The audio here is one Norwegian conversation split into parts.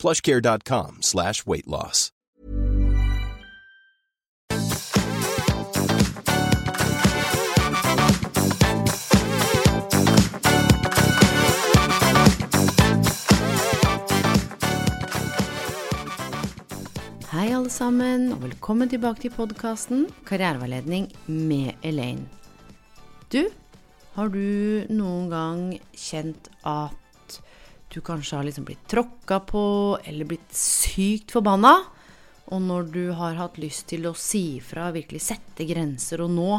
plushcare.com slash weight loss. Hei, alle sammen, og velkommen tilbake til podkasten Karriereveiledning med Elaine. Du, har du noen gang kjent at du kanskje har liksom blitt tråkka på, eller blitt sykt forbanna? Og når du har hatt lyst til å si ifra, virkelig sette grenser, og nå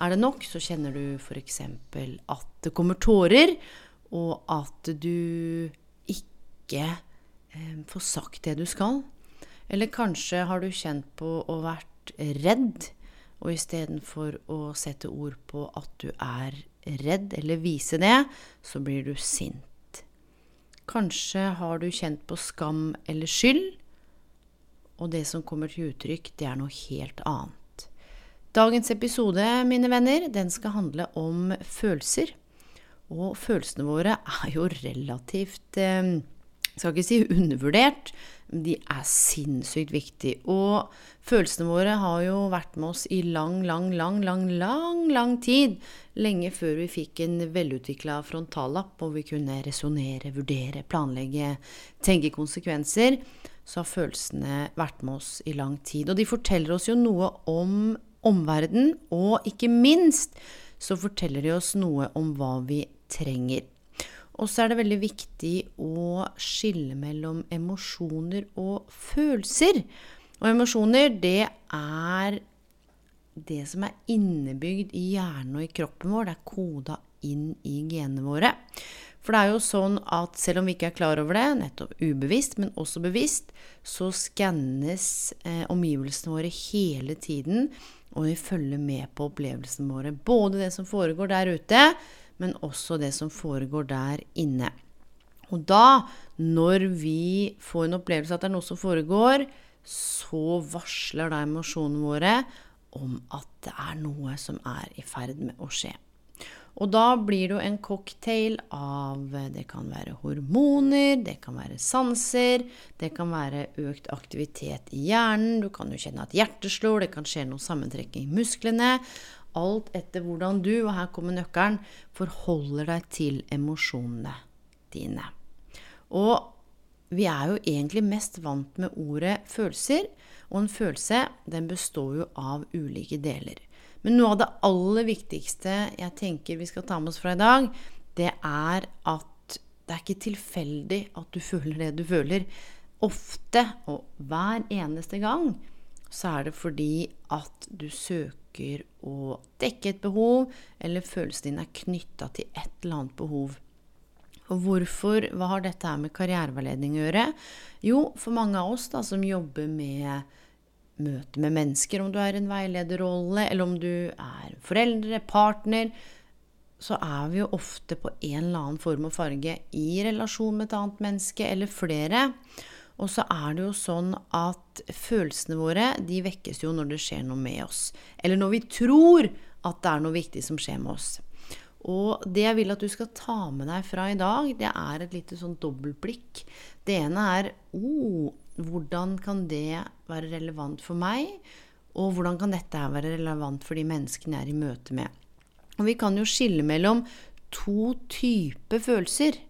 er det nok, så kjenner du f.eks. at det kommer tårer, og at du ikke eh, får sagt det du skal. Eller kanskje har du kjent på å vært redd, og istedenfor å sette ord på at du er redd, eller vise det, så blir du sint. Kanskje har du kjent på skam eller skyld, og det som kommer til uttrykk, det er noe helt annet. Dagens episode, mine venner, den skal handle om følelser. Og følelsene våre er jo relativt eh, skal ikke si undervurdert, men de er sinnssykt viktige. Og følelsene våre har jo vært med oss i lang, lang, lang, lang, lang, lang tid. Lenge før vi fikk en velutvikla frontallapp hvor vi kunne resonnere, vurdere, planlegge, tenke konsekvenser. Så har følelsene vært med oss i lang tid. Og de forteller oss jo noe om omverdenen, og ikke minst så forteller de oss noe om hva vi trenger. Og så er det veldig viktig å skille mellom emosjoner og følelser. Og emosjoner, det er det som er innebygd i hjernen og i kroppen vår. Det er koda inn i genene våre. For det er jo sånn at selv om vi ikke er klar over det, nettopp ubevisst, men også bevisst, så skannes eh, omgivelsene våre hele tiden, og vi følger med på opplevelsene våre. Både det som foregår der ute, men også det som foregår der inne. Og da, når vi får en opplevelse at det er noe som foregår, så varsler da emosjonene våre om at det er noe som er i ferd med å skje. Og da blir det jo en cocktail av Det kan være hormoner, det kan være sanser, det kan være økt aktivitet i hjernen, du kan jo kjenne at hjertet slår, det kan skje noe sammentrekking i musklene. Alt etter hvordan du, og her kommer nøkkelen, forholder deg til emosjonene dine. Og vi er jo egentlig mest vant med ordet følelser, og en følelse den består jo av ulike deler. Men noe av det aller viktigste jeg tenker vi skal ta med oss fra i dag, det er at det er ikke tilfeldig at du føler det du føler. Ofte, og hver eneste gang, så er det fordi at du søker å dekke et behov, eller følelsen din er knytta til et eller annet behov. Og hvorfor, hva har dette her med karriereveiledning å gjøre? Jo, for mange av oss da, som jobber med møte med mennesker, om du er i en veilederrolle, eller om du er foreldre, partner, så er vi jo ofte på en eller annen form og farge i relasjon med et annet menneske, eller flere. Og så er det jo sånn at følelsene våre de vekkes jo når det skjer noe med oss. Eller når vi tror at det er noe viktig som skjer med oss. Og det jeg vil at du skal ta med deg fra i dag, det er et lite sånn dobbeltblikk. Det ene er oh, hvordan kan det være relevant for meg? Og hvordan kan dette være relevant for de menneskene jeg er i møte med? Og vi kan jo skille mellom to typer følelser.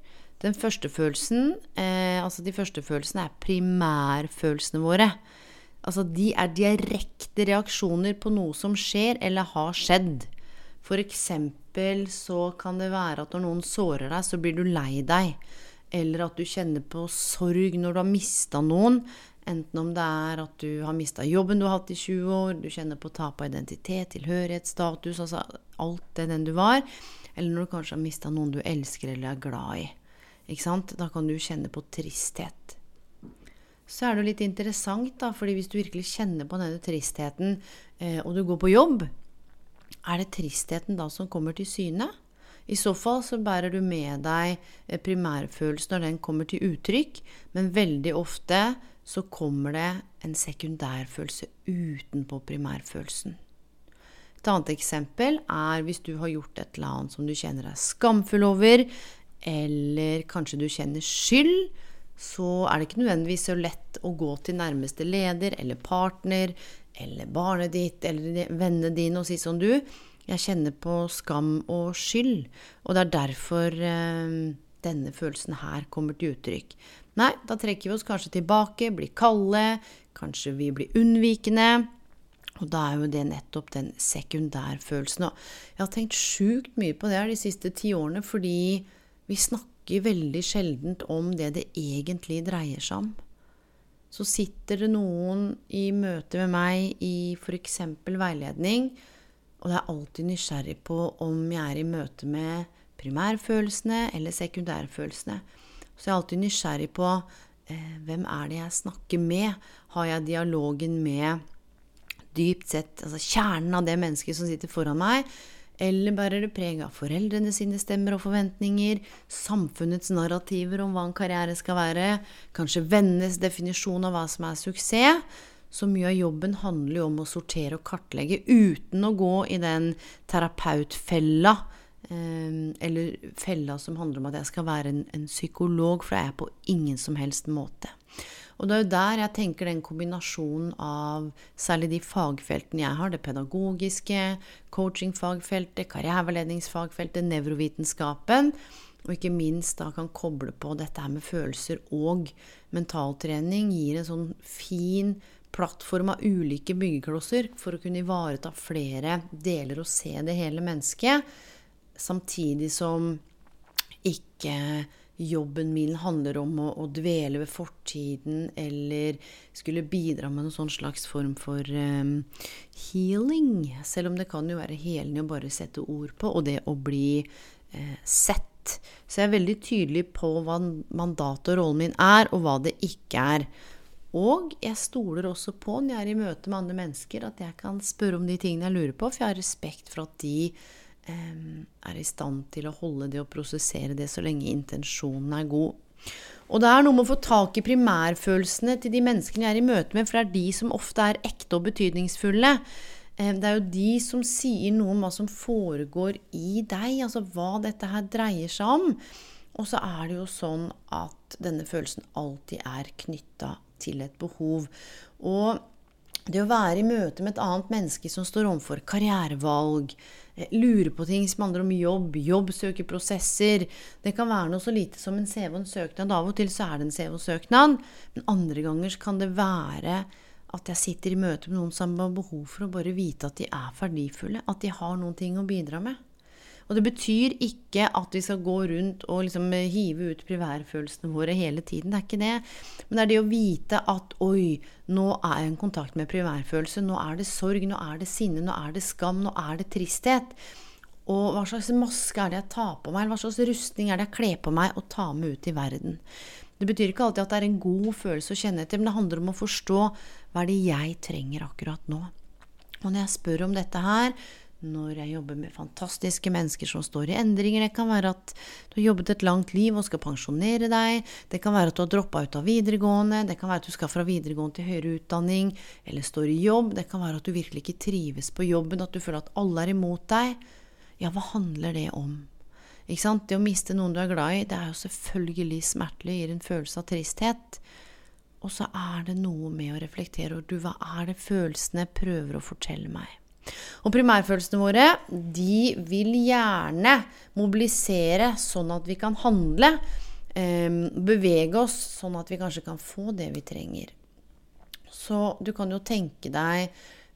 Den første følelsen, eh, altså de første følelsene, er primærfølelsene våre. Altså de er direkte reaksjoner på noe som skjer eller har skjedd. Eksempel så kan det være at når noen sårer deg, så blir du lei deg. Eller at du kjenner på sorg når du har mista noen. Enten om det er at du har mista jobben du har hatt i 20 år, du kjenner på tap av identitet, tilhørighet, status, altså alt det den du var. Eller når du kanskje har mista noen du elsker eller er glad i. Ikke sant? Da kan du kjenne på tristhet. så er det jo litt interessant, da, fordi hvis du virkelig kjenner på denne tristheten, eh, og du går på jobb, er det tristheten da som kommer til syne? I så fall så bærer du med deg eh, primærfølelsen når den kommer til uttrykk, men veldig ofte så kommer det en sekundærfølelse utenpå primærfølelsen. Et annet eksempel er hvis du har gjort et eller annet som du kjenner deg skamfull over, eller kanskje du kjenner skyld, så er det ikke nødvendigvis så lett å gå til nærmeste leder eller partner eller barnet ditt eller vennene dine og si sånn Du, jeg kjenner på skam og skyld, og det er derfor eh, denne følelsen her kommer til uttrykk. Nei, da trekker vi oss kanskje tilbake, blir kalde, kanskje vi blir unnvikende. Og da er jo det nettopp den sekundærfølelsen. Og jeg har tenkt sjukt mye på det her de siste ti årene, fordi vi snakker veldig sjeldent om det det egentlig dreier seg om. Så sitter det noen i møte med meg i f.eks. veiledning, og det er alltid nysgjerrig på om jeg er i møte med primærfølelsene eller sekundærfølelsene. Så jeg er alltid nysgjerrig på eh, hvem er det jeg snakker med? Har jeg dialogen med dypt sett altså kjernen av det mennesket som sitter foran meg? Eller bærer det preg av foreldrene sine stemmer og forventninger, samfunnets narrativer om hva en karriere skal være, kanskje vennenes definisjon av hva som er suksess? Så mye av jobben handler jo om å sortere og kartlegge uten å gå i den terapeutfella, eh, eller fella som handler om at jeg skal være en, en psykolog, for det er jeg på ingen som helst måte. Og det er jo der jeg tenker den kombinasjonen av særlig de fagfeltene jeg har, det pedagogiske, coachingfagfeltet, karriereveiledningsfagfeltet, nevrovitenskapen, og ikke minst da kan koble på dette her med følelser og mentaltrening, gir en sånn fin plattform av ulike byggeklosser for å kunne ivareta flere deler og se det hele mennesket, samtidig som ikke jobben min handler om å, å, dvele ved fortiden eller skulle bidra med noen sånn slags form for um, healing. Selv om det kan jo være helende å bare sette ord på, og det å bli eh, sett. Så jeg er veldig tydelig på hva mandatet og rollen min er, og hva det ikke er. Og jeg stoler også på, når jeg er i møte med andre mennesker, at jeg kan spørre om de tingene jeg lurer på, for jeg har respekt for at de er i stand til å holde det og prosessere det så lenge intensjonen er god. Og det er noe med å få tak i primærfølelsene til de menneskene jeg er i møte med, for det er de som ofte er ekte og betydningsfulle. Det er jo de som sier noe om hva som foregår i deg, altså hva dette her dreier seg om. Og så er det jo sånn at denne følelsen alltid er knytta til et behov. Og det å være i møte med et annet menneske som står overfor karrierevalg, lurer på ting som handler om jobb, jobbsøkerprosesser Det kan være noe så lite som en CV og en søknad. Av og til så er det en CV og søknad, men andre ganger kan det være at jeg sitter i møte med noen som har behov for å bare vite at de er verdifulle, at de har noen ting å bidra med. Og det betyr ikke at vi skal gå rundt og liksom hive ut primærfølelsene våre hele tiden. Det er ikke det. Men det er det å vite at oi, nå er jeg i kontakt med primærfølelse. Nå er det sorg, nå er det sinne, nå er det skam, nå er det tristhet. Og hva slags maske er det jeg tar på meg, eller hva slags rustning er det jeg kler på meg og tar med ut i verden? Det betyr ikke alltid at det er en god følelse å kjenne etter, men det handler om å forstå hva er det jeg trenger akkurat nå. Og når jeg spør om dette her, når jeg jobber med fantastiske mennesker som står i endringer. Det kan være at du har jobbet et langt liv og skal pensjonere deg. Det kan være at du har droppa ut av videregående. Det kan være at du skal fra videregående til høyere utdanning eller står i jobb. Det kan være at du virkelig ikke trives på jobben, at du føler at alle er imot deg. Ja, hva handler det om? Ikke sant? Det å miste noen du er glad i, det er jo selvfølgelig smertelig, gir en følelse av tristhet. Og så er det noe med å reflektere over du, hva er det følelsene prøver å fortelle meg? Og primærfølelsene våre de vil gjerne mobilisere sånn at vi kan handle. Eh, bevege oss sånn at vi kanskje kan få det vi trenger. Så du kan jo tenke deg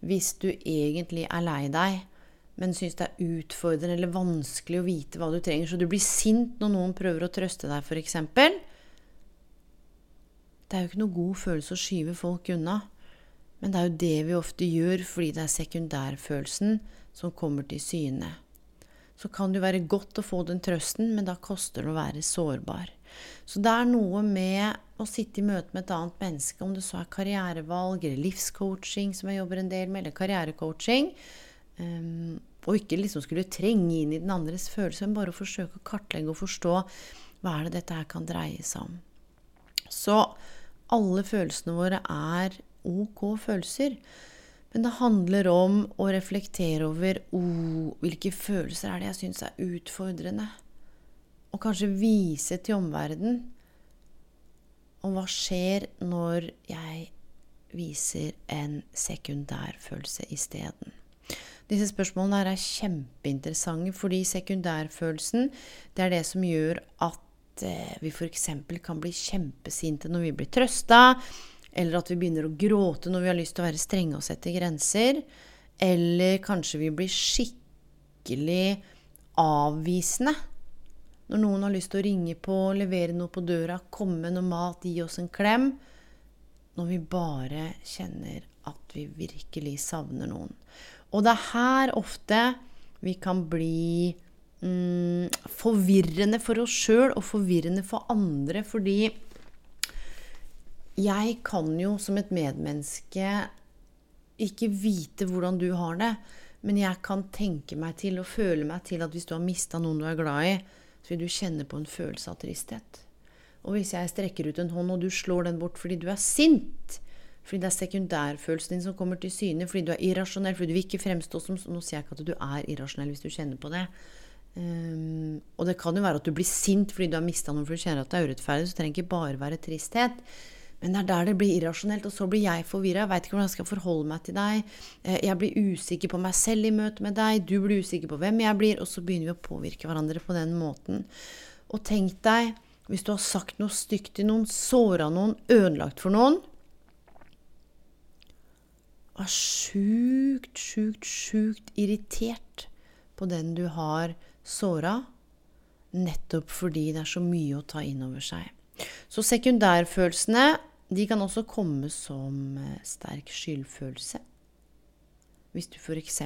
hvis du egentlig er lei deg, men syns det er utfordrende eller vanskelig å vite hva du trenger, så du blir sint når noen prøver å trøste deg, f.eks. Det er jo ikke noe god følelse å skyve folk unna. Men det er jo det vi ofte gjør fordi det er sekundærfølelsen som kommer til syne. Så kan det jo være godt å få den trøsten, men da koster det å være sårbar. Så det er noe med å sitte i møte med et annet menneske, om det så er karrierevalg eller livscoaching, som jeg jobber en del med, eller karrierecoaching, um, og ikke liksom skulle trenge inn i den andres følelser, men bare å forsøke å kartlegge og forstå hva er det dette her kan dreie seg om. Så alle følelsene våre er ok følelser. Men det handler om å reflektere over oh, hvilke følelser er det jeg syns er utfordrende. Og kanskje vise til omverdenen. Og hva skjer når jeg viser en sekundærfølelse isteden? Disse spørsmålene er kjempeinteressante, fordi sekundærfølelsen det er det som gjør at eh, vi f.eks. kan bli kjempesinte når vi blir trøsta, eller at vi begynner å gråte når vi har lyst til å være strenge og sette grenser. Eller kanskje vi blir skikkelig avvisende. Når noen har lyst til å ringe på, levere noe på døra, komme med noe mat, gi oss en klem. Når vi bare kjenner at vi virkelig savner noen. Og det er her ofte vi kan bli mm, forvirrende for oss sjøl og forvirrende for andre, fordi jeg kan jo som et medmenneske ikke vite hvordan du har det, men jeg kan tenke meg til og føle meg til at hvis du har mista noen du er glad i, så vil du kjenne på en følelse av tristhet. Og hvis jeg strekker ut en hånd, og du slår den bort fordi du er sint, fordi det er sekundærfølelsen din som kommer til syne, fordi du er irrasjonell, fordi du vil ikke fremstå som Nå sier jeg ikke at du er irrasjonell hvis du kjenner på det. Um, og det kan jo være at du blir sint fordi du har mista noen fordi du kjenner at det er urettferdig. Så det trenger ikke bare være tristhet. Men det er der det blir irrasjonelt, og så blir jeg forvirra. Jeg veit ikke hvordan jeg skal forholde meg til deg. Eh, jeg blir usikker på meg selv i møte med deg. Du blir usikker på hvem jeg blir. Og så begynner vi å påvirke hverandre på den måten. Og tenk deg, hvis du har sagt noe stygt til noen, såra noen, ødelagt for noen Er sjukt, sjukt, sjukt irritert på den du har såra, nettopp fordi det er så mye å ta inn over seg. Så sekundærfølelsene de kan også komme som eh, sterk skyldfølelse. Hvis du f.eks.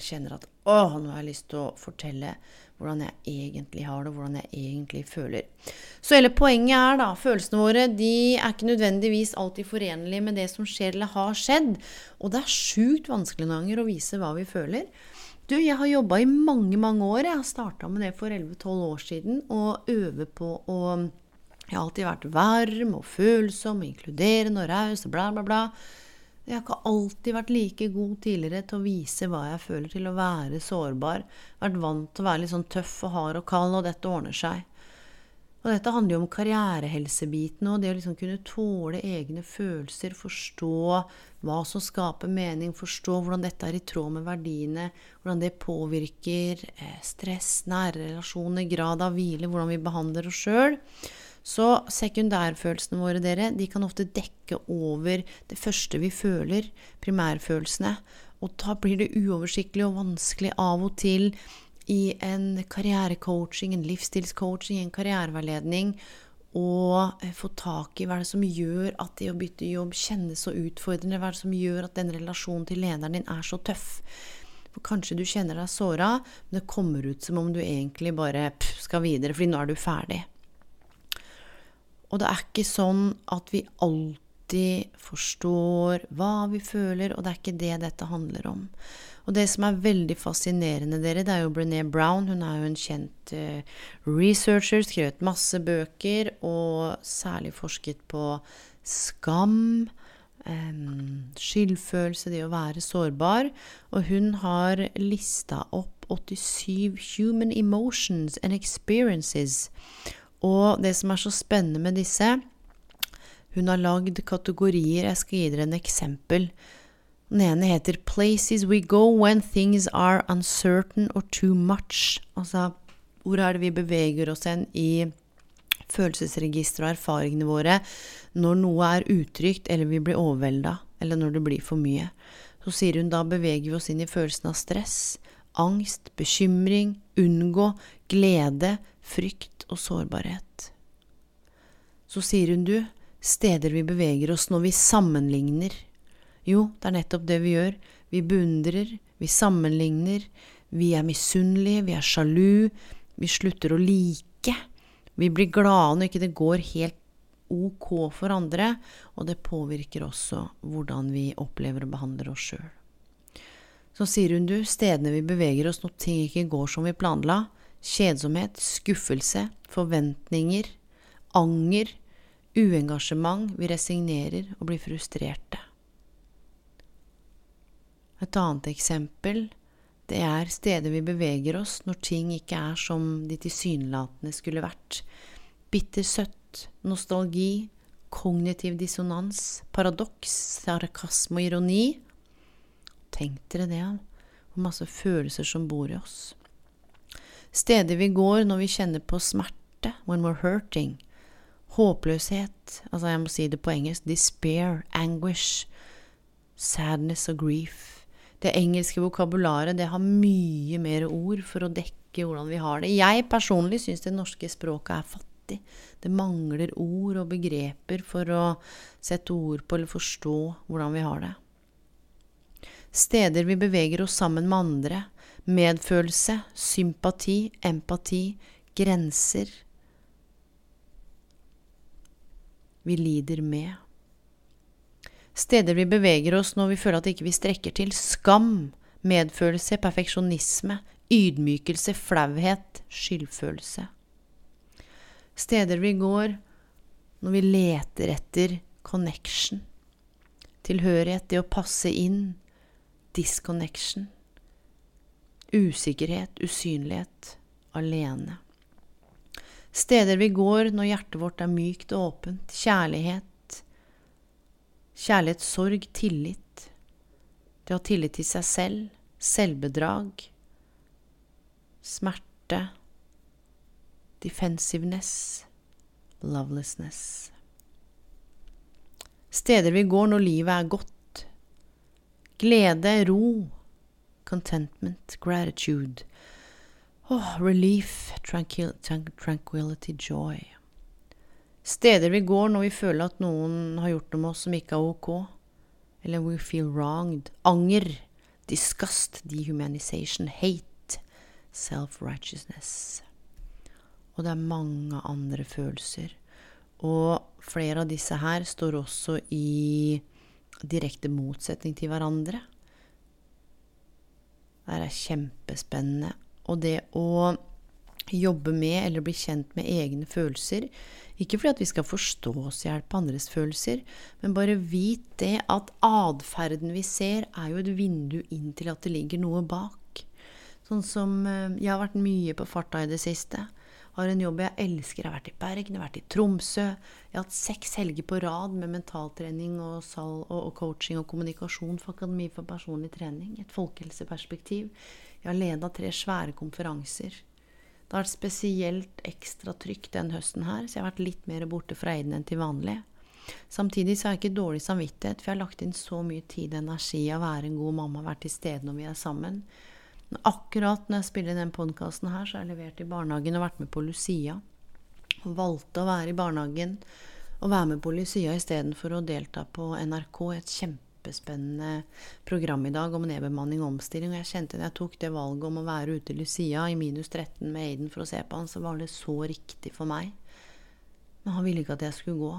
kjenner at 'Å, nå har jeg lyst til å fortelle hvordan jeg egentlig har det, hvordan jeg egentlig føler'. Så hele poenget er da følelsene våre de er ikke nødvendigvis alltid forenlige med det som skjer eller har skjedd. Og det er sjukt vanskelig noen ganger å vise hva vi føler. Du, jeg har jobba i mange, mange år. Jeg har starta med det for 11-12 år siden. Og øver på å jeg har alltid vært varm og følsom, inkluderende og raus og bla, bla, bla. Jeg har ikke alltid vært like god tidligere til å vise hva jeg føler, til å være sårbar. Vært vant til å være litt sånn tøff og hard og kald, og dette ordner seg. Og dette handler jo om karrierehelsebiten og det å liksom kunne tåle egne følelser, forstå hva som skaper mening, forstå hvordan dette er i tråd med verdiene, hvordan det påvirker eh, stress, nære relasjoner, grad av hvile, hvordan vi behandler oss sjøl. Så sekundærfølelsene våre, dere, de kan ofte dekke over det første vi føler, primærfølelsene. Og da blir det uoversiktlig og vanskelig av og til i en karrierecoaching, en livsstilscoaching, en karriereveiledning å eh, få tak i hva er det som gjør at det å bytte jobb kjennes så utfordrende, hva er det som gjør at den relasjonen til lederen din er så tøff. For kanskje du kjenner deg såra, men det kommer ut som om du egentlig bare pff, skal videre, fordi nå er du ferdig. Og det er ikke sånn at vi alltid forstår hva vi føler, og det er ikke det dette handler om. Og det som er veldig fascinerende, dere, det er jo Brené Brown. Hun er jo en kjent uh, researcher, skrevet masse bøker, og særlig forsket på skam. Um, skyldfølelse, det å være sårbar. Og hun har lista opp 87 human emotions and experiences. Og det som er så spennende med disse Hun har lagd kategorier. Jeg skal gi dere en eksempel. Den ene heter 'Places we go when things are uncertain or too much'. Altså hvor er det vi beveger oss hen i følelsesregisteret og erfaringene våre når noe er utrygt eller vi blir overvelda, eller når det blir for mye. Så sier hun da beveger vi oss inn i følelsen av stress, angst, bekymring, unngå, glede, frykt og sårbarhet. Så sier hun du, steder vi beveger oss når vi sammenligner. Jo, det er nettopp det vi gjør. Vi beundrer, vi sammenligner, vi er misunnelige, vi er sjalu, vi slutter å like. Vi blir glade når ikke det går helt ok for andre, og det påvirker også hvordan vi opplever og behandler oss sjøl. Så sier hun du, stedene vi beveger oss når ting ikke går som vi planla, kjedsomhet, skuffelse, forventninger, anger, uengasjement, vi resignerer og blir frustrerte. Et annet eksempel det er steder vi beveger oss når ting ikke er som de tilsynelatende skulle vært. Bitter søtt, nostalgi, kognitiv dissonans, paradoks, sarkasme og ironi. Tenk dere det, hvor masse følelser som bor i oss. Steder vi går når vi kjenner på smerte, when we're hurting. Håpløshet, altså jeg må si det på engelsk, despair, anguish, sadness og grief. Det engelske vokabularet det har mye mer ord for å dekke hvordan vi har det. Jeg personlig syns det norske språket er fattig. Det mangler ord og begreper for å sette ord på eller forstå hvordan vi har det. Steder vi beveger oss sammen med andre. Medfølelse, sympati, empati, grenser. Vi lider med. Steder vi beveger oss når vi føler at ikke vi strekker til. Skam, medfølelse, perfeksjonisme, ydmykelse, flauhet, skyldfølelse. Steder vi går når vi leter etter connection, tilhørighet, det å passe inn, disconnection, usikkerhet, usynlighet, alene. Steder vi går når hjertet vårt er mykt og åpent, kjærlighet, Kjærlighet, sorg, tillit. Det å ha tillit til seg selv, selvbedrag, smerte, defensiveness, lovelessness. Steder vi går når livet er godt. Glede, ro, contentment, gratitude. Oh, relief, tranquil tranquility, joy. Steder vi går når vi føler at noen har gjort noe med oss som ikke er ok. Eller we feel wronged. Anger. Disgust. Dehumanization. Hate. Self-righteousness. Og det er mange andre følelser. Og flere av disse her står også i direkte motsetning til hverandre. Det er kjempespennende. Og det å jobbe med eller bli kjent med egne følelser. Ikke fordi at vi skal forstå oss i hjel på andres følelser, men bare vit det at atferden vi ser, er jo et vindu inn til at det ligger noe bak. Sånn som eh, Jeg har vært mye på farta i det siste. Har en jobb jeg elsker. Jeg har vært i Bergen, jeg har vært i Tromsø. Jeg har hatt seks helger på rad med mentaltrening og, sal, og, coaching og kommunikasjon for Akademi for personlig trening. Et folkehelseperspektiv. Jeg har leda tre svære konferanser. Det har vært spesielt ekstra trykk den høsten her, så jeg har vært litt mer borte fra Eiden enn til vanlig. Samtidig så har jeg ikke dårlig samvittighet, for jeg har lagt inn så mye tid og energi i å være en god mamma, være til stede når vi er sammen. Akkurat når jeg spiller den podkasten her, så har jeg levert i barnehagen og vært med på Lucia. Og valgte å være i barnehagen og være med på Lucia istedenfor å delta på NRK, et kjempespennende program i dag om nedbemanning og omstilling. Og jeg kjente da jeg tok det valget om å være ute i Lucia i minus 13 med Aiden for å se på han, så var det så riktig for meg. Men han ville ikke at jeg skulle gå.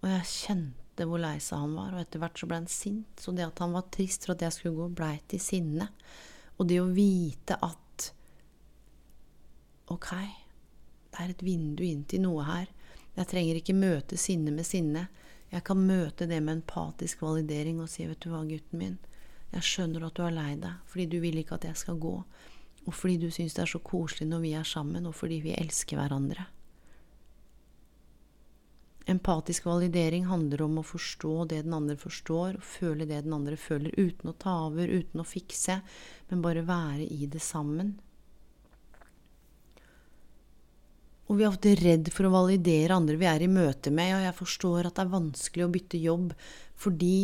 Og jeg kjente hvor lei seg han var, og etter hvert så ble han sint. Så det at han var trist for at jeg skulle gå, blei til sinne. Og det å vite at Ok, det er et vindu inn til noe her. Jeg trenger ikke møte sinne med sinne. Jeg kan møte det med empatisk validering og si, vet du hva, gutten min, jeg skjønner at du er lei deg fordi du vil ikke at jeg skal gå, og fordi du syns det er så koselig når vi er sammen, og fordi vi elsker hverandre. Empatisk validering handler om å forstå det den andre forstår, og føle det den andre føler, uten å ta over, uten å fikse, men bare være i det sammen. Og vi er ofte redd for å validere andre vi er i møte med. Og jeg forstår at det er vanskelig å bytte jobb fordi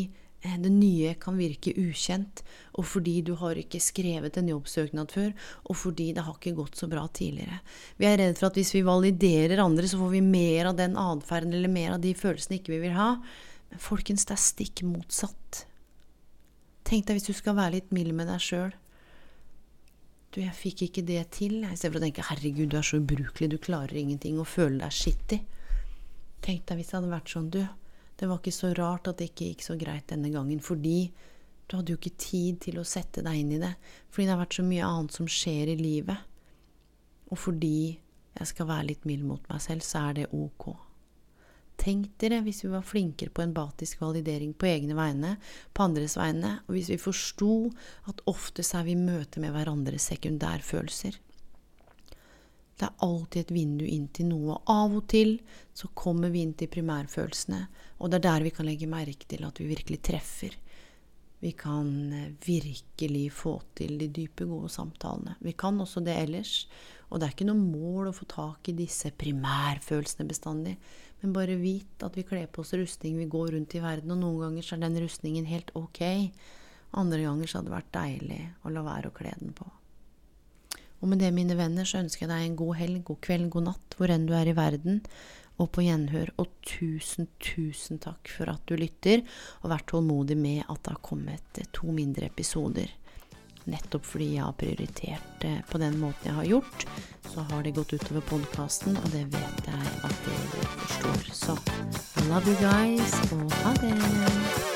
det nye kan virke ukjent, og fordi du har ikke skrevet en jobbsøknad før, og fordi det har ikke gått så bra tidligere. Vi er redd for at hvis vi validerer andre, så får vi mer av den atferden eller mer av de følelsene ikke vi vil ha. Men folkens, det er stikk motsatt. Tenk deg hvis du skal være litt mild med deg sjøl. du, jeg fikk ikke det til. Istedenfor å tenke herregud, du er så ubrukelig, du klarer ingenting, og føler deg skittig. Tenk deg hvis det hadde vært sånn, du. Det var ikke så rart at det ikke gikk så greit denne gangen, fordi du hadde jo ikke tid til å sette deg inn i det. Fordi det har vært så mye annet som skjer i livet. Og fordi jeg skal være litt mild mot meg selv, så er det ok. Tenk dere hvis vi var flinkere på empatisk validering på egne vegne, på andres vegne, og hvis vi forsto at oftest er vi i møte med hverandres sekundærfølelser. Det er alltid et vindu inn til noe, av og til så kommer vi inn til primærfølelsene, og det er der vi kan legge merke til at vi virkelig treffer. Vi kan eh, virkelig få til de dype, gode samtalene. Vi kan også det ellers, og det er ikke noe mål å få tak i disse primærfølelsene bestandig. Men bare vit at vi kler på oss rustning, vi går rundt i verden, og noen ganger så er den rustningen helt ok. Andre ganger så hadde det vært deilig å la være å kle den på. Og med det, mine venner, så ønsker jeg deg en god helg, god kveld, god natt, hvor enn du er i verden, og på gjenhør. Og tusen, tusen takk for at du lytter, og vært tålmodig med at det har kommet to mindre episoder. Nettopp fordi jeg har prioritert det på den måten jeg har gjort, så har det gått utover podkasten, og det vet jeg at dere forstår. Så love you guys, og ha det!